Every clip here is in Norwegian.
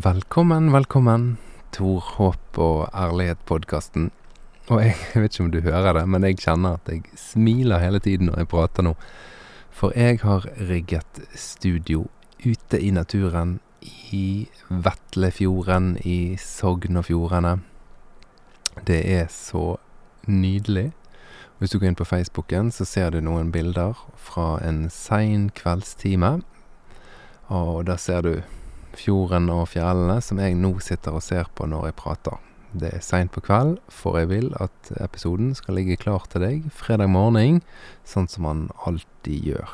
Velkommen, velkommen. Tor Håp og Ærlighet-podkasten. Og jeg, jeg vet ikke om du hører det, men jeg kjenner at jeg smiler hele tiden når jeg prater nå. For jeg har rigget studio ute i naturen i Vetlefjorden i Sogn og Fjordane. Det er så nydelig. Hvis du går inn på Facebooken, så ser du noen bilder fra en sein kveldstime. Og da ser du fjorden og fjellene som jeg nå sitter og ser på når jeg prater. Det er seint på kveld, for jeg vil at episoden skal ligge klar til deg fredag morgen, sånn som han alltid gjør.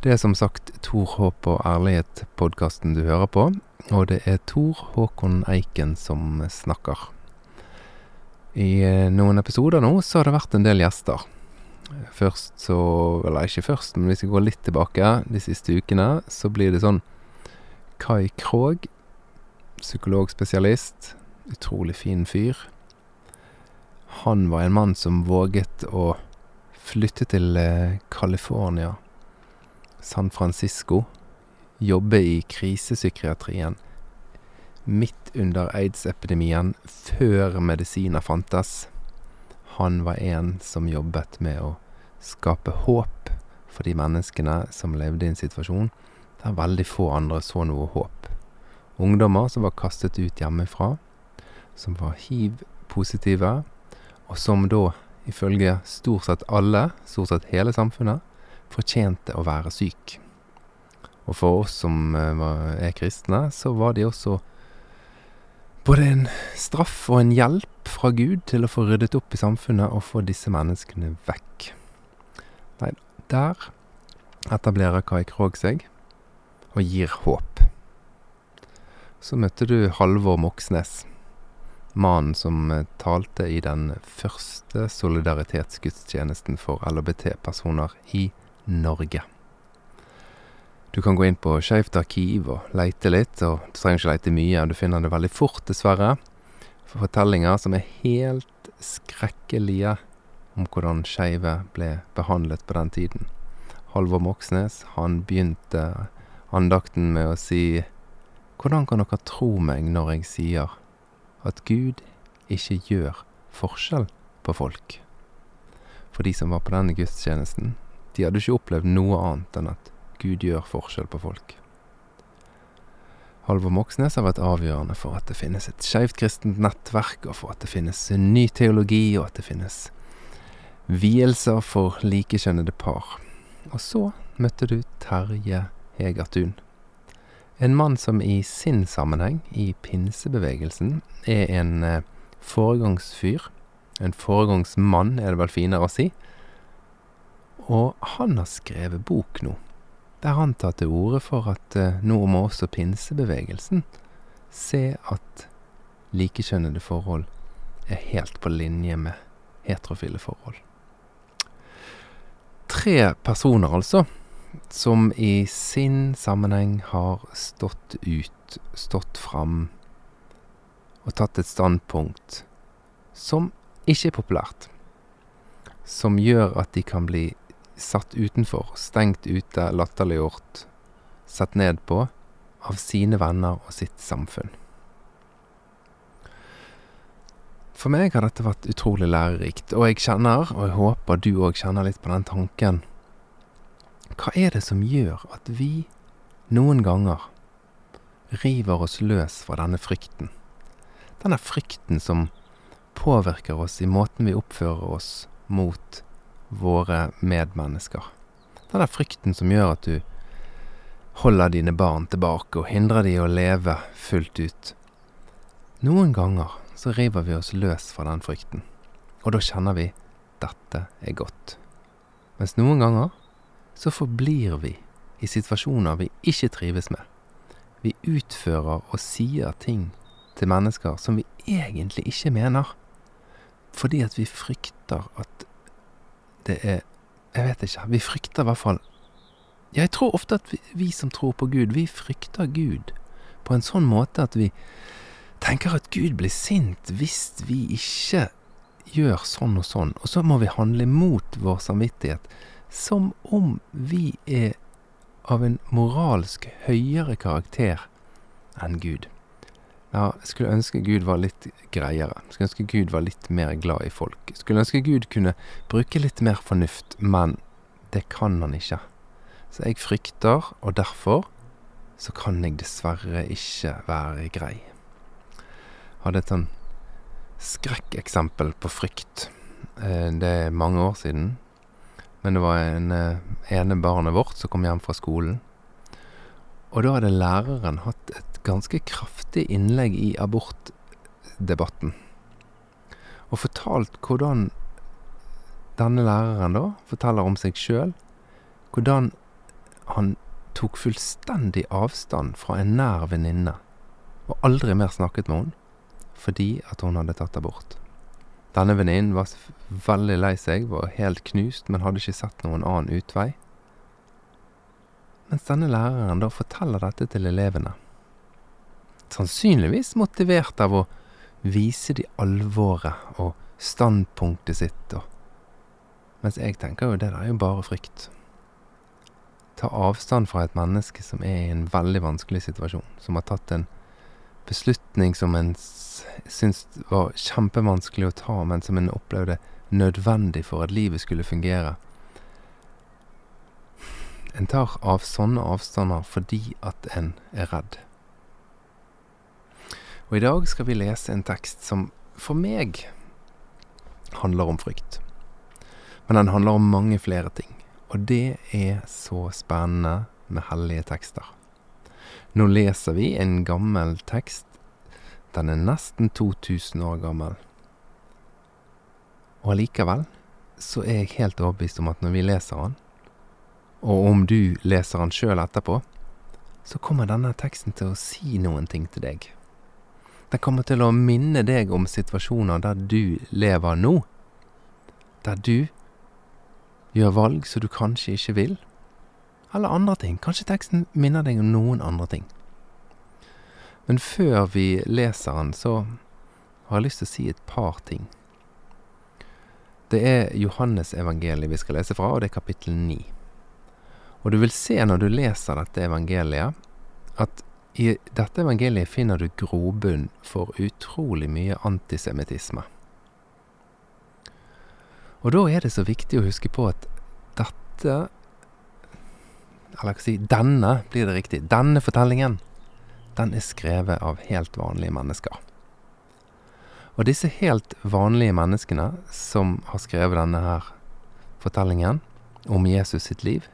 Det er som sagt Tor Håp og Ærlighet-podkasten du hører på, og det er Tor Håkon Eiken som snakker. I eh, noen episoder nå så har det vært en del gjester. Først så Eller ikke først, men hvis jeg går litt tilbake de siste ukene, så blir det sånn Kai Krogh, psykologspesialist. Utrolig fin fyr. Han var en mann som våget å flytte til eh, California, San Francisco, jobbe i krisepsykiatrien midt under aids-epidemien, før medisiner fantes. Han var en som jobbet med å skape håp for de menneskene som levde i en situasjon der veldig få andre så noe håp. Ungdommer som var kastet ut hjemmefra, som var hiv-positive, og som da, ifølge stort sett alle, stort sett hele samfunnet, fortjente å være syk. Og for oss som eh, er kristne, så var de også både en straff og en hjelp fra Gud til å få ryddet opp i samfunnet og få disse menneskene vekk. Nei, der etablerer Kai Krog seg og gir håp. Så møtte du Halvor Moxnes, mannen som eh, talte i den første solidaritetsgudstjenesten for LHBT-personer i Norge. Du kan gå inn på Skeivt arkiv og leite litt, og du trenger ikke leite mye. Du finner det veldig fort, dessverre. Fortellinger som er helt skrekkelige om hvordan skeive ble behandlet på den tiden. Halvor Moxnes, han begynte andakten med å si Hvordan kan dere tro meg når jeg sier at Gud ikke gjør forskjell på folk? For de som var på denne gudstjenesten, de hadde ikke opplevd noe annet enn at Gud gjør forskjell på folk. Halvor Moxnes har vært avgjørende for at det finnes et skeivt kristent nettverk, og for at det finnes ny teologi, og at det finnes vielser for likekjønnede par. Og så møtte du Terje Hegertun. En mann som i sin sammenheng, i pinsebevegelsen, er en eh, foregangsfyr. En foregangsmann, er det vel finere å si. Og han har skrevet bok nå, der han tar til orde for at eh, nå må også pinsebevegelsen se at likekjønnede forhold er helt på linje med heterofile forhold. Tre personer, altså, som i sin sammenheng har stått ut, stått fram og tatt et standpunkt som ikke er populært. Som gjør at de kan bli satt utenfor, stengt ute, latterliggjort, sett ned på av sine venner og sitt samfunn. For meg har dette vært utrolig lærerikt, og jeg kjenner, og jeg håper du òg kjenner litt på den tanken, hva er det som gjør at vi noen ganger river oss løs fra denne frykten? Denne frykten som påvirker oss i måten vi oppfører oss mot våre medmennesker. Denne frykten som gjør at du holder dine barn tilbake og hindrer de å leve fullt ut. Noen ganger så river vi oss løs fra den frykten, og da kjenner vi dette er godt. Mens noen ganger så forblir vi i situasjoner vi ikke trives med. Vi utfører og sier ting til mennesker som vi egentlig ikke mener, fordi at vi frykter at det er Jeg vet ikke. Vi frykter i hvert fall Jeg tror ofte at vi, vi som tror på Gud, vi frykter Gud på en sånn måte at vi tenker at Gud blir sint hvis vi ikke gjør sånn og sånn, og så må vi handle mot vår samvittighet som om vi er av en moralsk høyere karakter enn Gud. Ja, jeg skulle ønske Gud var litt greiere. Jeg skulle ønske Gud var litt mer glad i folk. Jeg skulle ønske Gud kunne bruke litt mer fornuft, men det kan han ikke. Så jeg frykter, og derfor så kan jeg dessverre ikke være grei. Jeg hadde et sånn skrekkeksempel på frykt. Eh, det er mange år siden. Men det var en eh, ene barnet vårt som kom hjem fra skolen. Og da hadde læreren hatt et ganske kraftig innlegg i abortdebatten. Og fortalt hvordan denne læreren da forteller om seg sjøl. Hvordan han tok fullstendig avstand fra en nær venninne, og aldri mer snakket med henne fordi at hun hadde tatt abort. Denne venninnen var veldig lei seg, var helt knust, men hadde ikke sett noen annen utvei. Mens denne læreren da forteller dette til elevene sannsynligvis motivert av å vise de alvoret og standpunktet sitt, og Mens jeg tenker jo det der er jo bare frykt. Ta avstand fra et menneske som er i en veldig vanskelig situasjon, som har tatt en beslutning som en syntes var kjempevanskelig å ta, men som en opplevde nødvendig for at livet skulle fungere. En tar av sånne avstander fordi at en er redd. Og i dag skal vi lese en tekst som for meg handler om frykt. Men den handler om mange flere ting. Og det er så spennende med hellige tekster. Nå leser vi en gammel tekst. Den er nesten 2000 år gammel. Og allikevel så er jeg helt overbevist om at når vi leser den, og om du leser den sjøl etterpå, så kommer denne teksten til å si noen ting til deg. Den kommer til å minne deg om situasjoner der du lever nå. Der du gjør valg som du kanskje ikke vil. Eller andre ting. Kanskje teksten minner deg om noen andre ting. Men før vi leser den, så har jeg lyst til å si et par ting. Det er Johannes-evangeliet vi skal lese fra, og det er kapittel 9. Og du vil se når du leser dette evangeliet, at i dette evangeliet finner du grobunn for utrolig mye antisemittisme. Og da er det så viktig å huske på at dette Eller hva si denne, blir det riktig. Denne fortellingen, den er skrevet av helt vanlige mennesker. Og disse helt vanlige menneskene som har skrevet denne her fortellingen om Jesus sitt liv,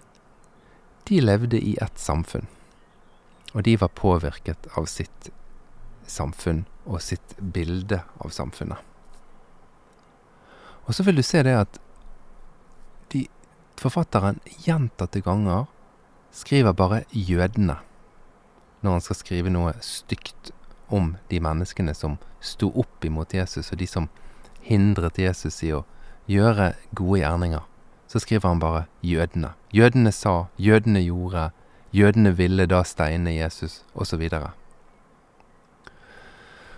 de levde i ett samfunn. Og de var påvirket av sitt samfunn og sitt bilde av samfunnet. Og så vil du se det at de, forfatteren gjentatte ganger skriver bare 'jødene' når han skal skrive noe stygt om de menneskene som sto opp imot Jesus, og de som hindret Jesus i å gjøre gode gjerninger. Så skriver han bare 'jødene'. Jødene sa, jødene gjorde, Jødene ville da steine Jesus, osv. Og,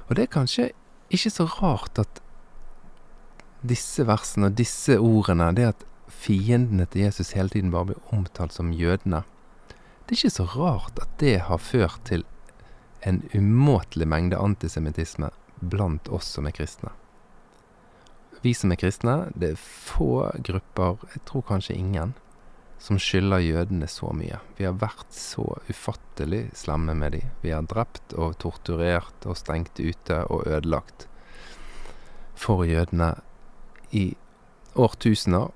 og det er kanskje ikke så rart at disse versene og disse ordene, det at fiendene til Jesus hele tiden bare blir omtalt som jødene, det er ikke så rart at det har ført til en umåtelig mengde antisemittisme blant oss som er kristne. Vi som er kristne, det er få grupper, jeg tror kanskje ingen, som skylder jødene så mye. Vi har vært så ufattelig slemme med dem. Vi har drept og torturert og stengt ute og ødelagt for jødene i årtusener.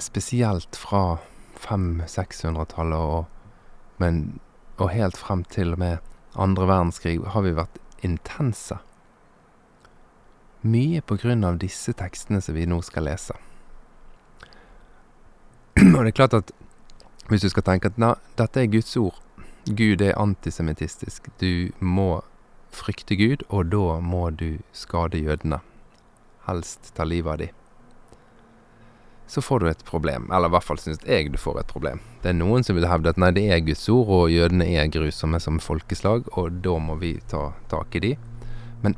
Spesielt fra 500-600-tallet og, og helt frem til og med andre verdenskrig har vi vært intense. Mye på grunn av disse tekstene som vi nå skal lese. Og det er klart at hvis du skal tenke at nei, dette er Guds ord, Gud er antisemittistisk, du må frykte Gud, og da må du skade jødene. Helst ta livet av de. Så får du et problem, eller i hvert fall syns jeg du får et problem. Det er noen som vil hevde at nei, det er Guds ord, og jødene er grusomme som folkeslag, og da må vi ta tak i de. Men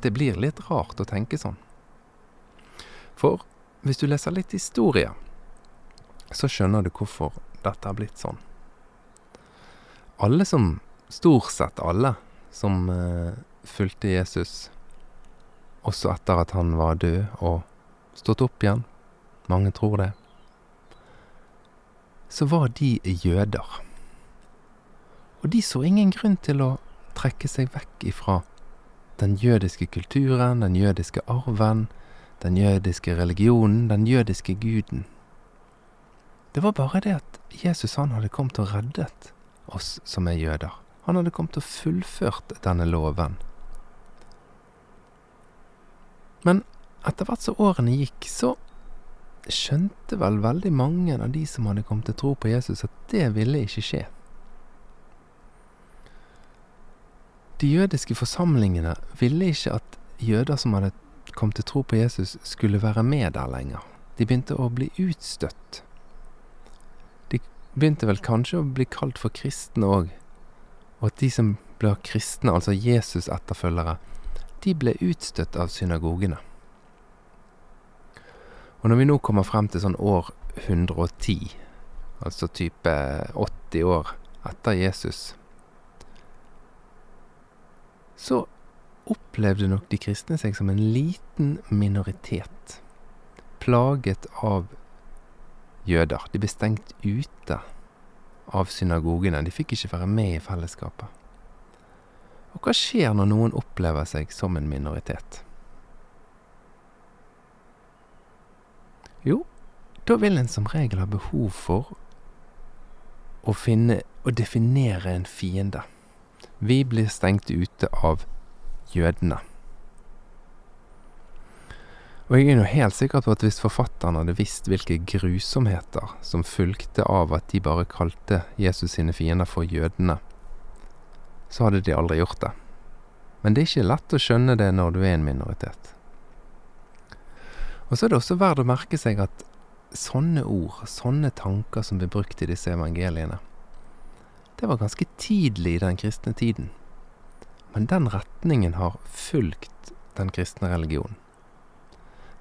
det blir litt rart å tenke sånn. For hvis du leser litt historie, så skjønner du hvorfor dette har blitt sånn. Alle som, stort sett alle, som eh, fulgte Jesus også etter at han var død og stått opp igjen. Mange tror det. Så var de jøder. Og de så ingen grunn til å trekke seg vekk ifra den jødiske kulturen, den jødiske arven, den jødiske religionen, den jødiske guden. Det var bare det at Jesus han hadde kommet og reddet oss som er jøder. Han hadde kommet og fullført denne loven. Men etter hvert som årene gikk, så skjønte vel veldig mange av de som hadde kommet til tro på Jesus, at det ville ikke skje. De jødiske forsamlingene ville ikke at jøder som hadde kommet til tro på Jesus, skulle være med der lenger. De begynte å bli utstøtt. De begynte vel kanskje å bli kalt for kristne òg, og at de som ble kristne, altså Jesus-etterfølgere, de ble utstøtt av synagogene. Og når vi nå kommer frem til sånn år 110, altså type 80 år etter Jesus, så opplevde nok de kristne seg som en liten minoritet, plaget av jøder. De ble stengt ute av synagogene. De fikk ikke være med i fellesskapet. Og hva skjer når noen opplever seg som en minoritet? Jo, da vil en som regel ha behov for å finne og definere en fiende. Vi blir stengt ute av jødene. Og jeg er jo helt sikker på at hvis forfatteren hadde visst hvilke grusomheter som fulgte av at de bare kalte Jesus sine fiender for jødene, så hadde de aldri gjort det. Men det er ikke lett å skjønne det når du er en minoritet. Og så er det også verdt å merke seg at sånne ord, sånne tanker som blir brukt i disse evangeliene, det var ganske tidlig i den kristne tiden. Men den retningen har fulgt den kristne religionen.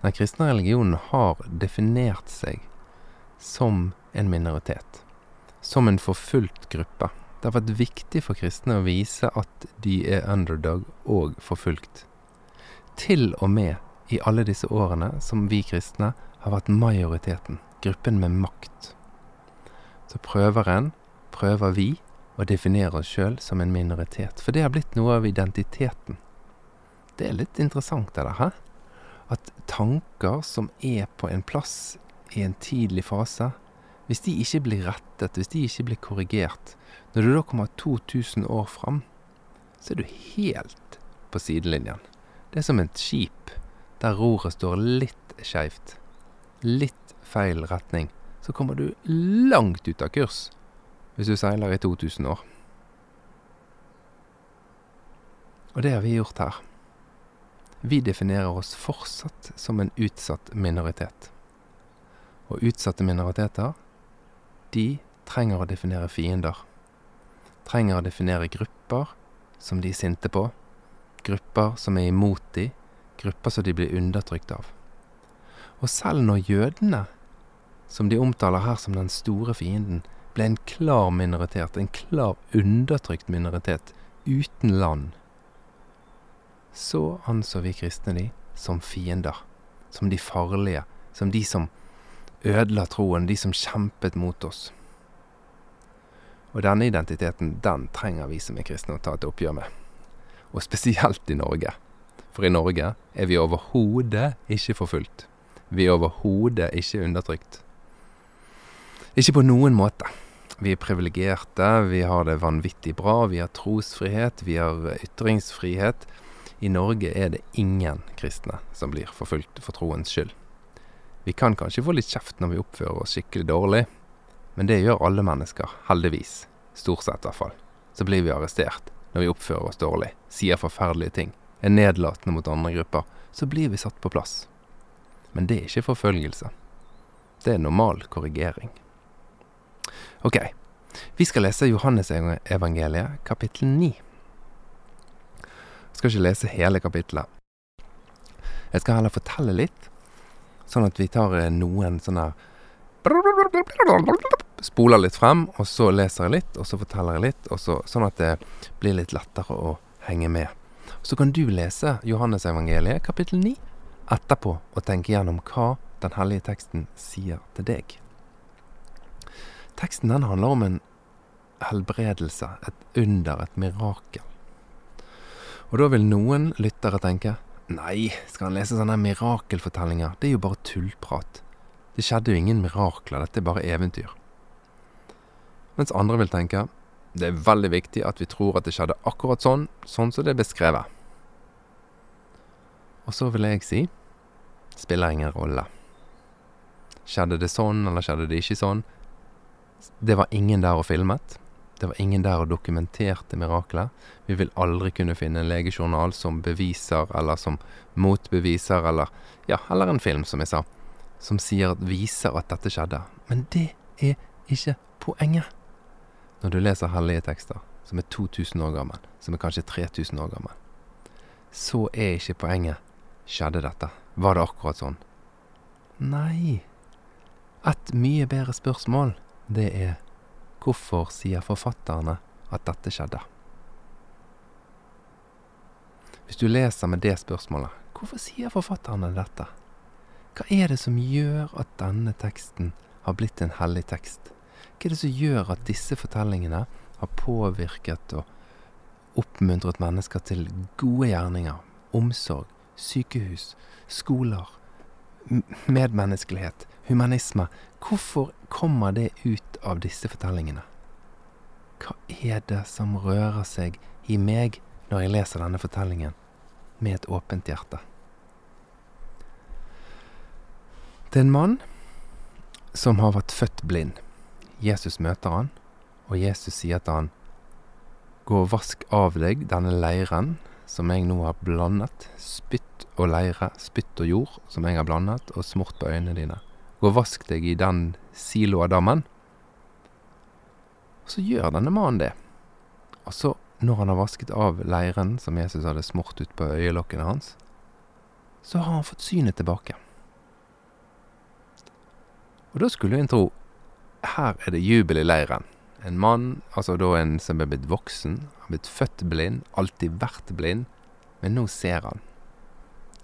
Den kristne religionen har definert seg som en minoritet. Som en forfulgt gruppe. Det har vært viktig for kristne å vise at de er underdog og forfulgt. Til og med i alle disse årene som vi kristne har vært majoriteten, gruppen med makt. Så prøver en, prøver vi, å definere oss sjøl som en minoritet. For det har blitt noe av identiteten. Det er litt interessant, det der, hæ? At tanker som er på en plass i en tidlig fase, hvis de ikke blir rettet, hvis de ikke blir korrigert, når du da kommer 2000 år fram, så er du helt på sidelinjen. Det er som et skip der roret står litt skeivt. Litt feil retning. Så kommer du langt ut av kurs hvis du seiler i 2000 år. Og det har vi gjort her. Vi definerer oss fortsatt som en utsatt minoritet. Og utsatte minoriteter, de trenger å definere fiender. Trenger å definere grupper som de er sinte på. Grupper som er imot de. Grupper som de blir undertrykt av. Og selv når jødene, som de omtaler her som den store fienden, ble en klar minoritet, en klar undertrykt minoritet, uten land, så anså vi kristne de som fiender, som de farlige, som de som ødela troen, de som kjempet mot oss. Og denne identiteten, den trenger vi som er kristne å ta et oppgjør med. Og spesielt i Norge. For i Norge er vi overhodet ikke forfulgt. Vi er overhodet ikke undertrykt. Ikke på noen måte. Vi er privilegerte, vi har det vanvittig bra, vi har trosfrihet, vi har ytringsfrihet. I Norge er det ingen kristne som blir forfulgt for troens skyld. Vi kan kanskje få litt kjeft når vi oppfører oss skikkelig dårlig, men det gjør alle mennesker, heldigvis. Stort sett, i hvert fall. Så blir vi arrestert når vi oppfører oss dårlig, sier forferdelige ting, er nedlatende mot andre grupper. Så blir vi satt på plass. Men det er ikke forfølgelse. Det er normal korrigering. Ok, vi skal lese Johannesevangeliet, kapittel 9. Jeg skal ikke lese hele kapittelet. Jeg skal heller fortelle litt, sånn at vi tar eh, noen sånne Spoler litt frem, og så leser jeg litt, og så forteller jeg litt, så, sånn at det blir litt lettere å henge med. Så kan du lese Johannesevangeliet kapittel 9 etterpå og tenke gjennom hva den hellige teksten sier til deg. Teksten den handler om en helbredelse, et under, et mirakel. Og da vil noen lyttere tenke nei, skal han lese sånne mirakelfortellinger? Det er jo bare tullprat. Det skjedde jo ingen mirakler, dette er bare eventyr. Mens andre vil tenke det er veldig viktig at vi tror at det skjedde akkurat sånn, sånn som det er beskrevet. Og så vil jeg si spiller ingen rolle. Skjedde det sånn, eller skjedde det ikke sånn? Det var ingen der og filmet. Det var ingen der og dokumenterte miraklet. Vi vil aldri kunne finne en legejournal som beviser, eller som motbeviser, eller ja, eller en film, som jeg sa, som sier, viser at dette skjedde. Men det er ikke poenget. Når du leser hellige tekster, som er 2000 år gammel, som er kanskje 3000 år gammel, så er ikke poenget skjedde dette. Var det akkurat sånn? Nei. Et mye bedre spørsmål, det er hvorfor sier forfatterne at dette skjedde? Hvis du leser med det spørsmålet, hvorfor sier forfatterne dette? Hva er det som gjør at denne teksten har blitt en hellig tekst? Hva er det som gjør at disse fortellingene har påvirket og oppmuntret mennesker til gode gjerninger, omsorg, sykehus, skoler, medmenneskelighet, humanisme. Hvorfor kommer det ut av disse fortellingene? Hva er det som rører seg i meg når jeg leser denne fortellingen med et åpent hjerte? Det er en mann som har vært født blind. Jesus møter han, og Jesus sier til han, Gå og vask av deg denne leiren som jeg nå har blandet, spytt og leire, spytt og jord, som jeg har blandet, og smurt på øynene dine. Gå og vask deg i den siloadammen. Og så gjør denne mannen det. Og så, når han har vasket av leiren som Jesus hadde smurt ut på øyelokkene hans, så har han fått synet tilbake. Og da skulle en tro her er det jubel i leiren. En mann, altså da en som er blitt voksen, har blitt født blind, alltid vært blind, men nå ser han.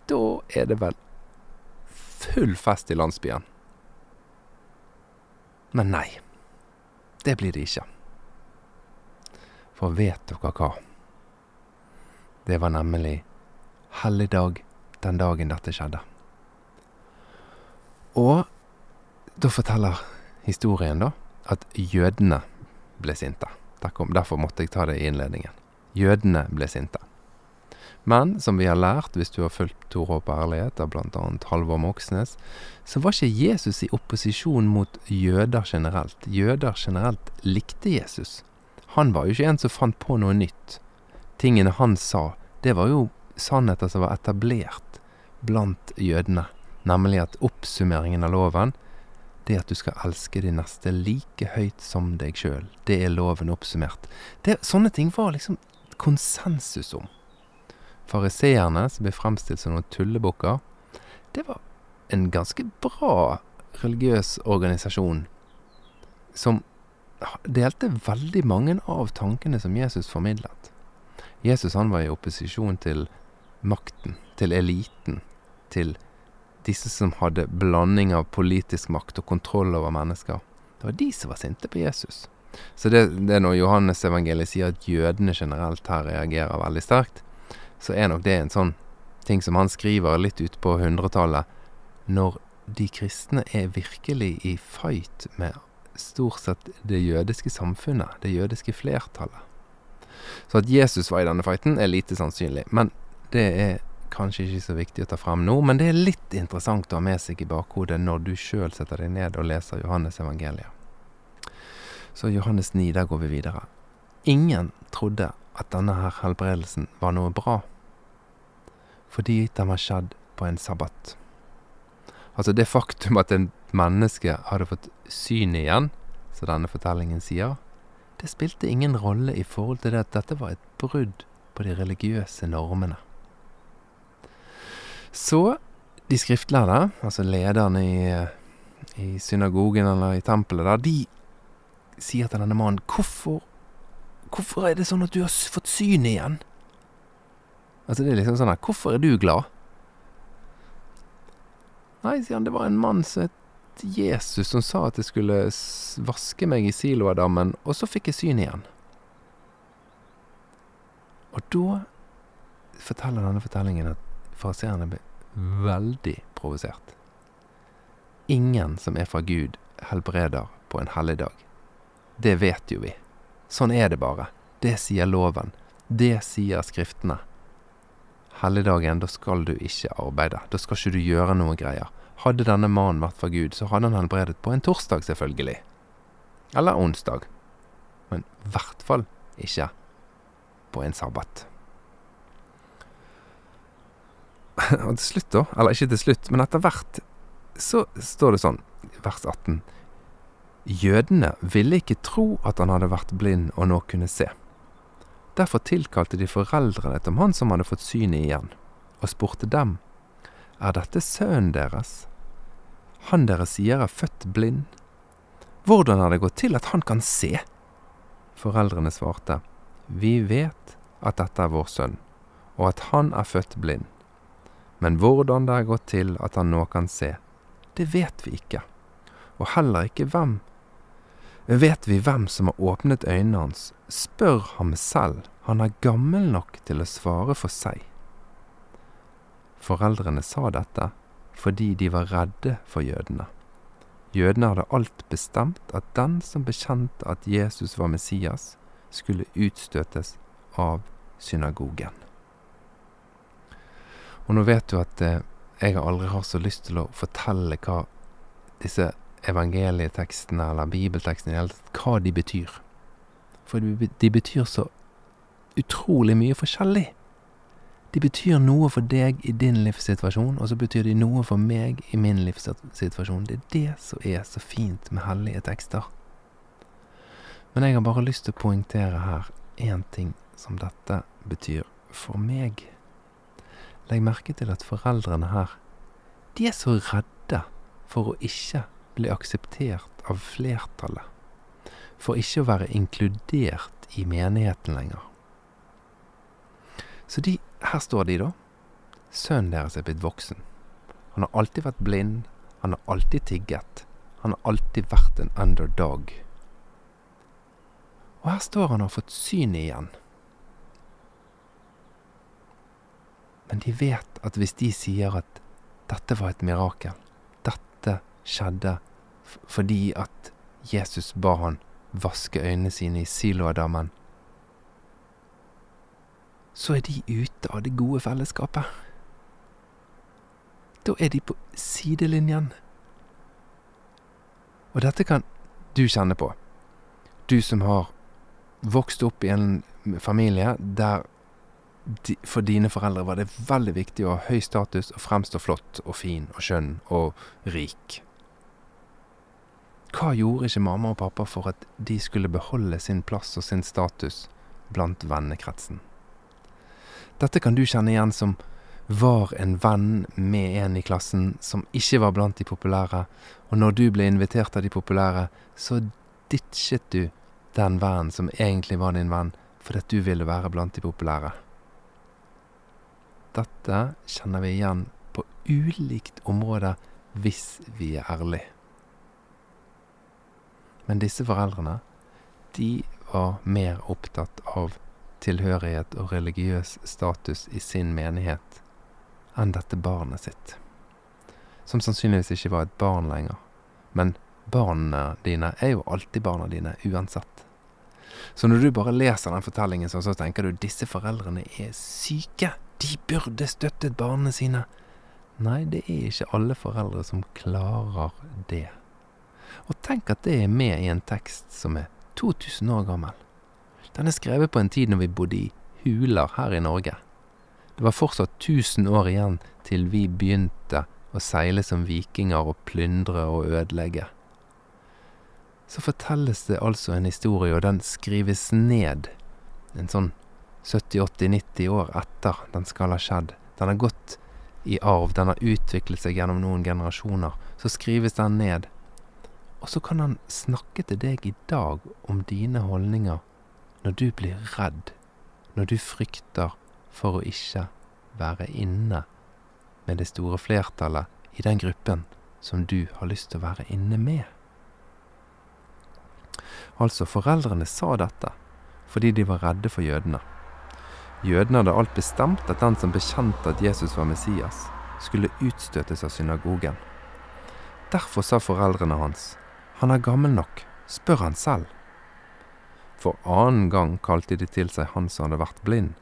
Da er det vel full fest i landsbyen. Men nei, det blir det ikke. For vet dere hva? Det var nemlig helligdag den dagen dette skjedde. Og da forteller historien, da, at jødene ble sinte. Derfor måtte jeg ta det i innledningen. Jødene ble sinte. Men som vi har lært, hvis du har fulgt Tor Håp ærlighet av bl.a. Halvor Moxnes, så var ikke Jesus i opposisjon mot jøder generelt. Jøder generelt likte Jesus. Han var jo ikke en som fant på noe nytt. Tingene han sa, det var jo sannheter som var etablert blant jødene. Nemlig at oppsummeringen av loven, det at du skal elske din neste like høyt som deg sjøl. Det er loven oppsummert. Det, sånne ting var liksom konsensus om. Fariseerne, som ble fremstilt som noen tullebukker, det var en ganske bra religiøs organisasjon som delte veldig mange av tankene som Jesus formidlet. Jesus han var i opposisjon til makten, til eliten, til disse som hadde blanding av politisk makt og kontroll over mennesker. Det var de som var sinte på Jesus. Så det, det når Johannes evangeliet sier at jødene generelt her reagerer veldig sterkt, så er nok det en sånn ting som han skriver litt ut på hundretallet, når de kristne er virkelig i fight med stort sett det jødiske samfunnet, det jødiske flertallet. Så at Jesus var i denne fighten, er lite sannsynlig. Men det er kanskje ikke så viktig å ta fram nå, men det er litt interessant å ha med seg i bakhodet når du sjøl setter deg ned og leser Johannes evangeliet. Så Johannes 9, der går vi videre. Ingen trodde at denne her helbredelsen var noe bra, fordi den var skjedd på en sabbat. Altså det faktum at en menneske hadde fått syn igjen, som denne fortellingen sier, det spilte ingen rolle i forhold til det at dette var et brudd på de religiøse normene. Så de skriftlærde, altså lederne i, i synagogen eller i tempelet der, de sier til denne mannen hvorfor, hvorfor er det sånn at du har fått syn igjen? Altså, det er liksom sånn her Hvorfor er du glad? Nei, sier han, det var en mann som het Jesus som sa at jeg skulle vaske meg i Siloadammen, og så fikk jeg syn igjen. Og da forteller denne fortellingen at fariseerne ble veldig provosert. Ingen som er fra Gud, helbreder på en helligdag. Det vet jo vi. Sånn er det bare. Det sier loven. Det sier Skriftene. Helligdagen, da skal du ikke arbeide. Da skal ikke du gjøre noe greier. Hadde denne mannen vært fra Gud, så hadde han helbredet på en torsdag, selvfølgelig. Eller onsdag. Men i hvert fall ikke på en sabbat. Og til slutt, da, eller ikke til slutt, men etter hvert, så står det sånn, vers 18 Jødene ville ikke tro at han hadde vært blind og nå kunne se. Derfor tilkalte de foreldrene til han som hadde fått synet igjen, og spurte dem, Er dette sønnen deres? Han dere sier er født blind? Hvordan har det gått til at han kan se? Foreldrene svarte, Vi vet at dette er vår sønn, og at han er født blind. Men hvordan det har gått til at han nå kan se, det vet vi ikke, og heller ikke hvem Vet vi hvem som har åpnet øynene hans, spør ham selv, han er gammel nok til å svare for seg. Foreldrene sa dette fordi de var redde for jødene. Jødene hadde alt bestemt at den som bekjente at Jesus var Messias, skulle utstøtes av synagogen. Og nå vet du at eh, jeg aldri har så lyst til å fortelle hva disse evangelietekstene eller bibeltekstene i hele tatt, hva de betyr. For de betyr så utrolig mye forskjellig. De betyr noe for deg i din livssituasjon, og så betyr de noe for meg i min livssituasjon. Det er det som er så fint med hellige tekster. Men jeg har bare lyst til å poengtere her én ting som dette betyr for meg. Legg merke til at foreldrene her, de er så redde for å ikke bli akseptert av flertallet, for ikke å være inkludert i menigheten lenger. Så de, her står de, da. Sønnen deres er blitt voksen. Han har alltid vært blind, han har alltid tigget. Han har alltid vært en underdog. Og her står han og har fått synet igjen. Men de vet at hvis de sier at dette var et mirakel, dette skjedde fordi at Jesus ba han vaske øynene sine i Siloadammen, så er de ute av det gode fellesskapet. Da er de på sidelinjen. Og dette kan du kjenne på. Du som har vokst opp i en familie der for dine foreldre var det veldig viktig å ha høy status og fremstå flott og fin og skjønn og rik. Hva gjorde ikke mamma og pappa for at de skulle beholde sin plass og sin status blant vennekretsen? Dette kan du kjenne igjen som var en venn med en i klassen som ikke var blant de populære, og når du ble invitert av de populære, så ditchet du den vennen som egentlig var din venn, fordi du ville være blant de populære. Dette kjenner vi igjen på ulikt område hvis vi er ærlige. Men disse foreldrene, de var mer opptatt av tilhørighet og religiøs status i sin menighet enn dette barnet sitt. Som sannsynligvis ikke var et barn lenger. Men barna dine er jo alltid barna dine, uansett. Så når du bare leser den fortellingen så tenker du disse foreldrene er syke. De burde støttet barna sine. Nei, det er ikke alle foreldre som klarer det. Og tenk at det er med i en tekst som er 2000 år gammel. Den er skrevet på en tid når vi bodde i huler her i Norge. Det var fortsatt 1000 år igjen til vi begynte å seile som vikinger og plyndre og ødelegge. Så fortelles det altså en historie, og den skrives ned en sånn 70-80-90 år etter den skal ha skjedd. Den har gått i arv, den har utviklet seg gjennom noen generasjoner. Så skrives den ned, og så kan han snakke til deg i dag om dine holdninger når du blir redd, når du frykter for å ikke være inne med det store flertallet i den gruppen som du har lyst til å være inne med. Altså, foreldrene sa dette fordi de var redde for jødene. Jødene hadde alt bestemt at den som bekjente at Jesus var Messias, skulle utstøtes av synagogen. Derfor sa foreldrene hans, han er gammel nok, spør han selv. For annen gang kalte de til seg han som hadde vært blind,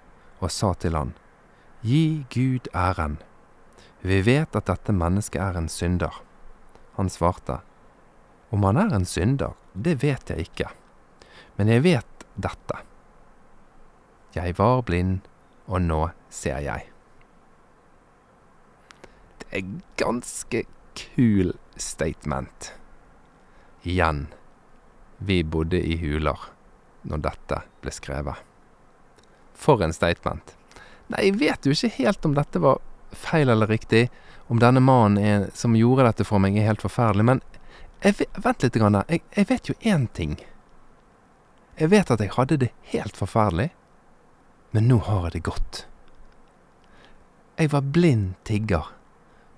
og sa til han, Gi Gud æren. Vi vet at dette mennesket er en synder. Han svarte, Om han er en synder, det vet jeg ikke, men jeg vet dette. Jeg var blind, og nå ser jeg. Det er ganske kul statement. Igjen, vi bodde i huler når dette ble skrevet. For en statement. Nei, jeg vet jo ikke helt om dette var feil eller riktig, om denne mannen er, som gjorde dette for meg, er helt forferdelig, men jeg, vent litt. Grann, jeg, jeg vet jo én ting. Jeg vet at jeg hadde det helt forferdelig, men nå har jeg det godt. Jeg var blind tigger,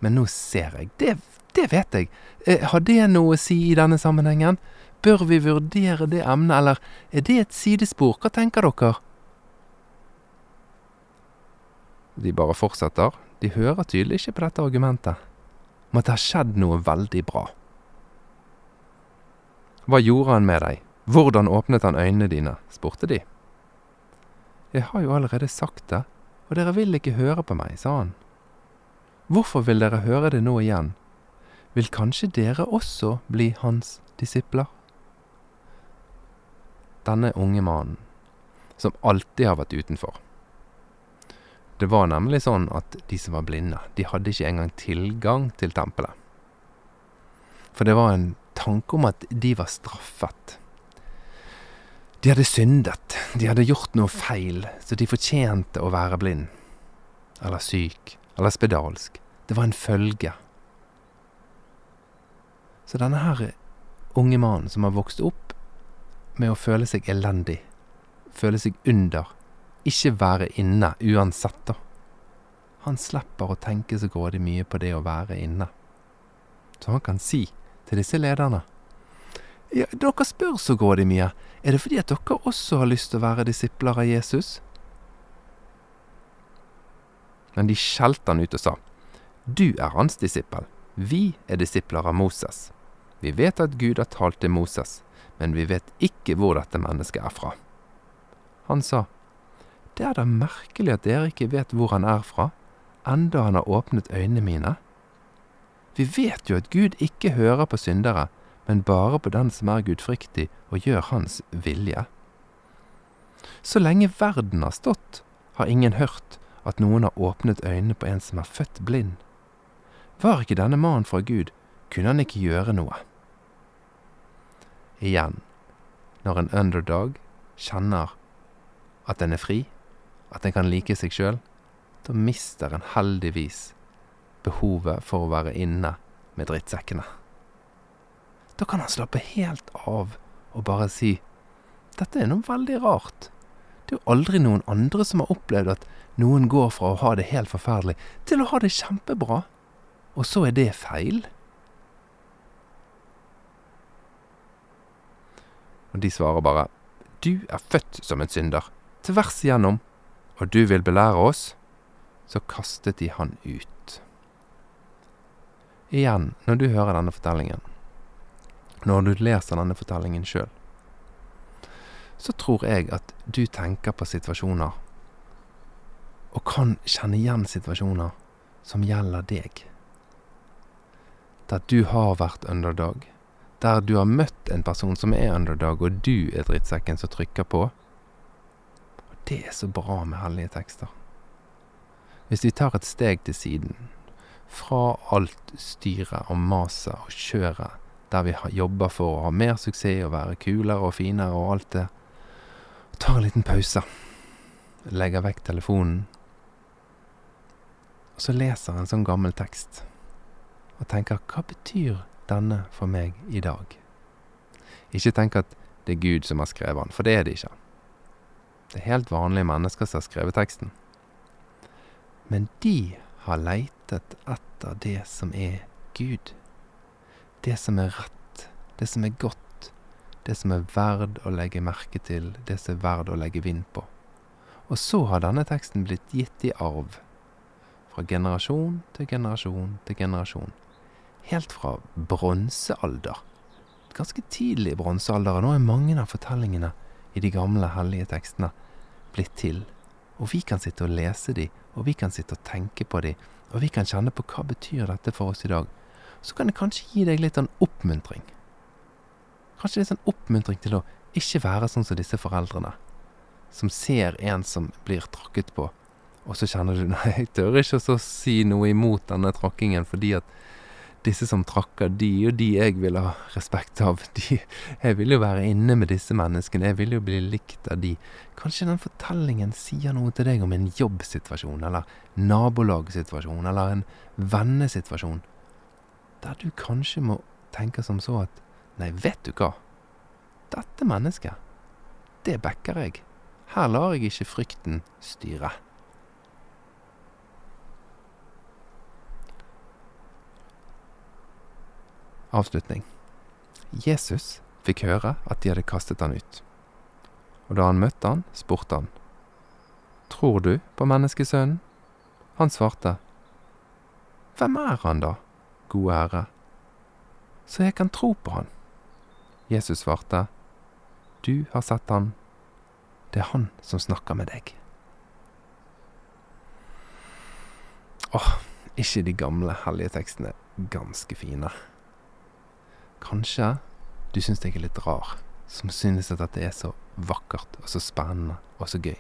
men nå ser jeg. Det, det vet jeg. Eh, har det noe å si i denne sammenhengen? Bør vi vurdere det emnet, eller er det et sidespor? Hva tenker dere? De bare fortsetter. De hører tydelig ikke på dette argumentet om at det har skjedd noe veldig bra. Hva gjorde han med deg? Hvordan åpnet han øynene dine? spurte de. Jeg har jo allerede sagt det, og dere vil ikke høre på meg, sa han. Hvorfor vil dere høre det nå igjen? Vil kanskje dere også bli hans disipler? Denne unge mannen, som alltid har vært utenfor, det var nemlig sånn at de som var blinde, de hadde ikke engang tilgang til tempelet. For det var en tanke om at de var straffet. De hadde syndet, de hadde gjort noe feil, så de fortjente å være blind. Eller syk, eller spedalsk. Det var en følge. Så denne her unge mannen som har vokst opp med å føle seg elendig, føle seg under, ikke være inne uansett, da. Han slipper å tenke så grådig mye på det å være inne. Så han kan si til disse lederne ja, Dere spør så grådig mye. Er det fordi at dere også har lyst til å være disipler av Jesus? Men de skjelte han ut og sa, Du er hans disippel. Vi er disipler av Moses. Vi vet at Gud har talt til Moses, men vi vet ikke hvor dette mennesket er fra. Han sa, det er da merkelig at dere ikke vet hvor han er fra, enda han har åpnet øynene mine. Vi vet jo at Gud ikke hører på syndere, men bare på den som er gudfryktig og gjør hans vilje. Så lenge verden har stått, har ingen hørt at noen har åpnet øynene på en som er født blind. Var ikke denne mannen fra Gud, kunne han ikke gjøre noe. Igjen, når en underdog kjenner at en er fri, at en kan like seg sjøl, da mister en heldigvis behovet for å være inne med drittsekkene. Da kan han slappe helt av og bare si dette er noe veldig rart. Det er jo aldri noen andre som har opplevd at noen går fra å ha det helt forferdelig til å ha det kjempebra, og så er det feil. Og de svarer bare, du er født som en synder, tvers igjennom og du vil belære oss, så kastet de han ut. Igjen, når du hører denne fortellingen, når du leser denne fortellingen sjøl, så tror jeg at du tenker på situasjoner, og kan kjenne igjen situasjoner som gjelder deg. Der du har vært underdog, der du har møtt en person som er underdog, og du er drittsekken som trykker på, det er så bra med hellige tekster. Hvis vi tar et steg til siden, fra alt styret og maset og kjøret der vi jobber for å ha mer suksess og være kulere og finere og alt det, tar en liten pause, legger vekk telefonen, og så leser en sånn gammel tekst og tenker hva betyr denne for meg i dag? Ikke tenk at det er Gud som har skrevet den, for det er det ikke. Det er helt vanlige mennesker som har skrevet teksten. Men de har leitet etter det som er Gud. Det som er rett, det som er godt, det som er verd å legge merke til, det som er verd å legge vind på. Og så har denne teksten blitt gitt i arv. Fra generasjon til generasjon til generasjon. Helt fra bronsealder. Ganske tidlig bronsealder. Og nå er mange av fortellingene i de gamle hellige tekstene blitt til. Og vi kan sitte og lese de, og vi kan sitte og tenke på de, og vi kan kjenne på hva betyr dette for oss i dag. Så kan det kanskje gi deg litt sånn oppmuntring. Kanskje litt sånn oppmuntring til å ikke være sånn som disse foreldrene, som ser en som blir tråkket på, og så kjenner du nei, jeg tør ikke å si noe imot denne tråkkingen fordi at disse som trakker, de og de jeg vil ha respekt av. De, jeg vil jo være inne med disse menneskene, jeg vil jo bli likt av de. Kanskje den fortellingen sier noe til deg om en jobbsituasjon, eller nabolagssituasjon, eller en vennesituasjon, der du kanskje må tenke som så at nei, vet du hva, dette mennesket, det backer jeg. Her lar jeg ikke frykten styre. Avslutning. Jesus fikk høre at de hadde kastet han ut. Og da han møtte han, spurte han, Tror du på menneskesønnen? Han svarte, Hvem er han da, gode Herre, så jeg kan tro på han? Jesus svarte, Du har sett han, det er han som snakker med deg. Åh, ikke de gamle hellige tekstene ganske fine? Kanskje du syns jeg er litt rar, som synes at dette er så vakkert og så spennende og så gøy.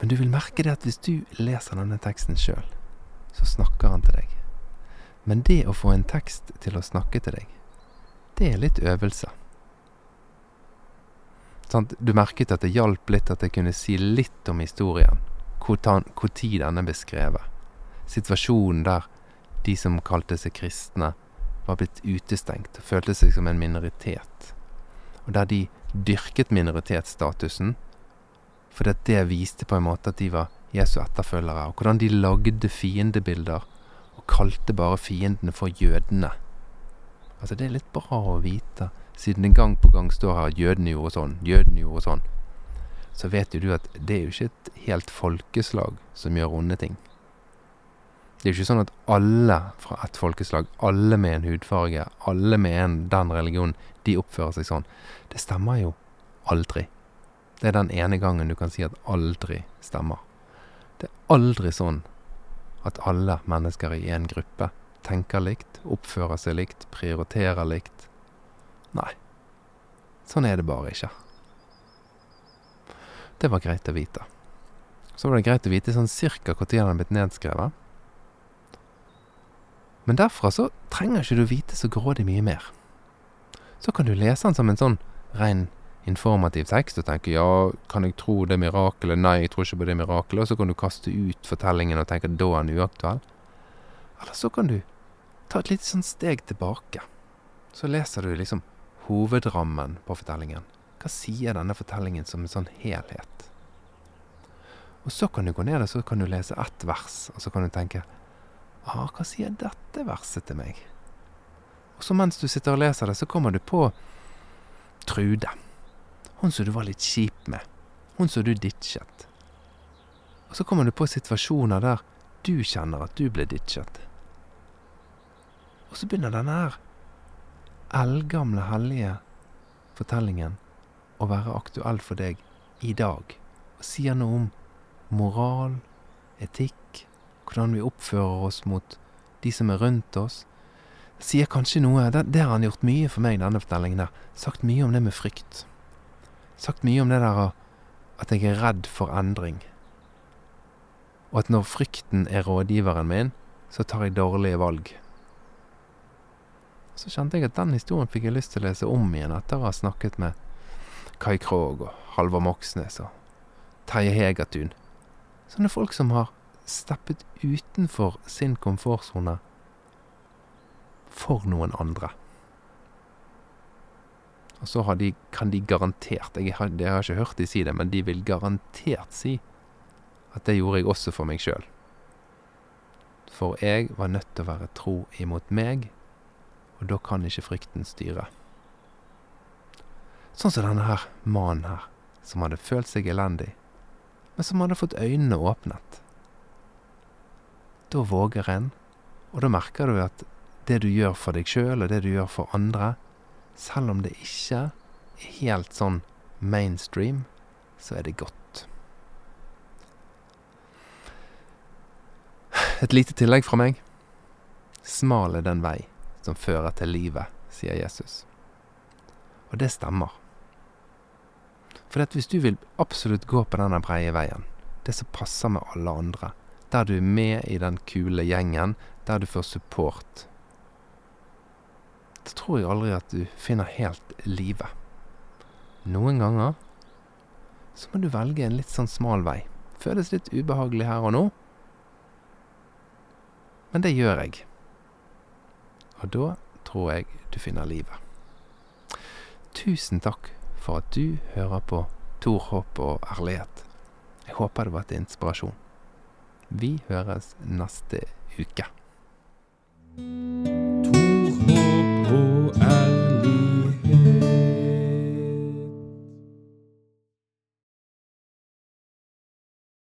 Men du vil merke det at hvis du leser denne teksten sjøl, så snakker han til deg. Men det å få en tekst til å snakke til deg, det er litt øvelse. Du merket at det hjalp litt at jeg kunne si litt om historien, når den er beskrevet. Situasjonen der de som kalte seg kristne, var blitt utestengt og følte seg som en minoritet. Og der de dyrket minoritetsstatusen fordi det viste på en måte at de var Jesu etterfølgere, og hvordan de lagde fiendebilder og kalte bare fiendene for jødene. Altså, det er litt bra å vite, siden det gang på gang står her at jødene gjorde sånn, jødene gjorde sånn. Så vet jo du at det er jo ikke et helt folkeslag som gjør onde ting. Det er jo ikke sånn at alle fra et folkeslag, alle med en hudfarge, alle med en, den religionen, de oppfører seg sånn. Det stemmer jo aldri. Det er den ene gangen du kan si at aldri stemmer. Det er aldri sånn at alle mennesker i en gruppe tenker likt, oppfører seg likt, prioriterer likt. Nei. Sånn er det bare ikke. Det var greit å vite. Så var det greit å vite sånn cirka når den er blitt nedskrevet. Men derfra så trenger ikke du vite så grådig mye mer. Så kan du lese den som en sånn ren informativ tekst og tenke ja, kan jeg tro det mirakelet, nei, jeg tror ikke på det mirakelet, og så kan du kaste ut fortellingen og tenke da er den uaktuell. Eller så kan du ta et lite sånn steg tilbake. Så leser du liksom hovedrammen på fortellingen. Hva sier denne fortellingen som en sånn helhet? Og så kan du gå ned og så kan du lese ett vers, og så kan du tenke ah, hva sier dette verset til meg? Og så mens du sitter og leser det, så kommer du på Trude. Hun som du var litt kjip med. Hun som du ditchet. Og så kommer du på situasjoner der du kjenner at du ble ditchet. Og så begynner denne her eldgamle, hellige fortellingen å være aktuell for deg i dag. Og sier noe om moral, etikk, hvordan vi oppfører oss mot de som er rundt oss. Sier kanskje noe Det, det har han gjort mye for meg, denne fortellingen der. Sagt mye om det med frykt. Sagt mye om det der at jeg er redd for endring. Og at når frykten er rådgiveren min, så tar jeg dårlige valg. Så kjente jeg at den historien fikk jeg lyst til å lese om igjen etter å ha snakket med Kai Krogh og Halvor Moxnes og Terje Hegertun. Sånne folk som har steppet utenfor sin komfortsone for noen andre. Og så de, kan de garantert jeg har, jeg har, ikke hørt de si det, men de vil garantert si at det gjorde jeg også for meg sjøl. For jeg var nødt til å være tro imot meg, og da kan ikke frykten styre. Sånn som denne her mannen her, som hadde følt seg elendig, men som hadde fått øynene åpnet. Da våger en, og da merker du at det du gjør for deg sjøl, og det du gjør for andre, selv om det ikke er helt sånn mainstream, så er det godt. Et lite tillegg fra meg. Smal er den vei som fører til livet, sier Jesus. Og det stemmer. For hvis du vil absolutt gå på denne breie veien, det som passer med alle andre, der du er med i den kule gjengen, der du får support, da tror jeg aldri at du finner helt livet. Noen ganger så må du velge en litt sånn smal vei. Føles litt ubehagelig her og nå, men det gjør jeg. Og da tror jeg du finner livet. Tusen takk for at du hører på Tor, håp og ærlighet. Jeg håper det var til inspirasjon. Vi høres neste uke.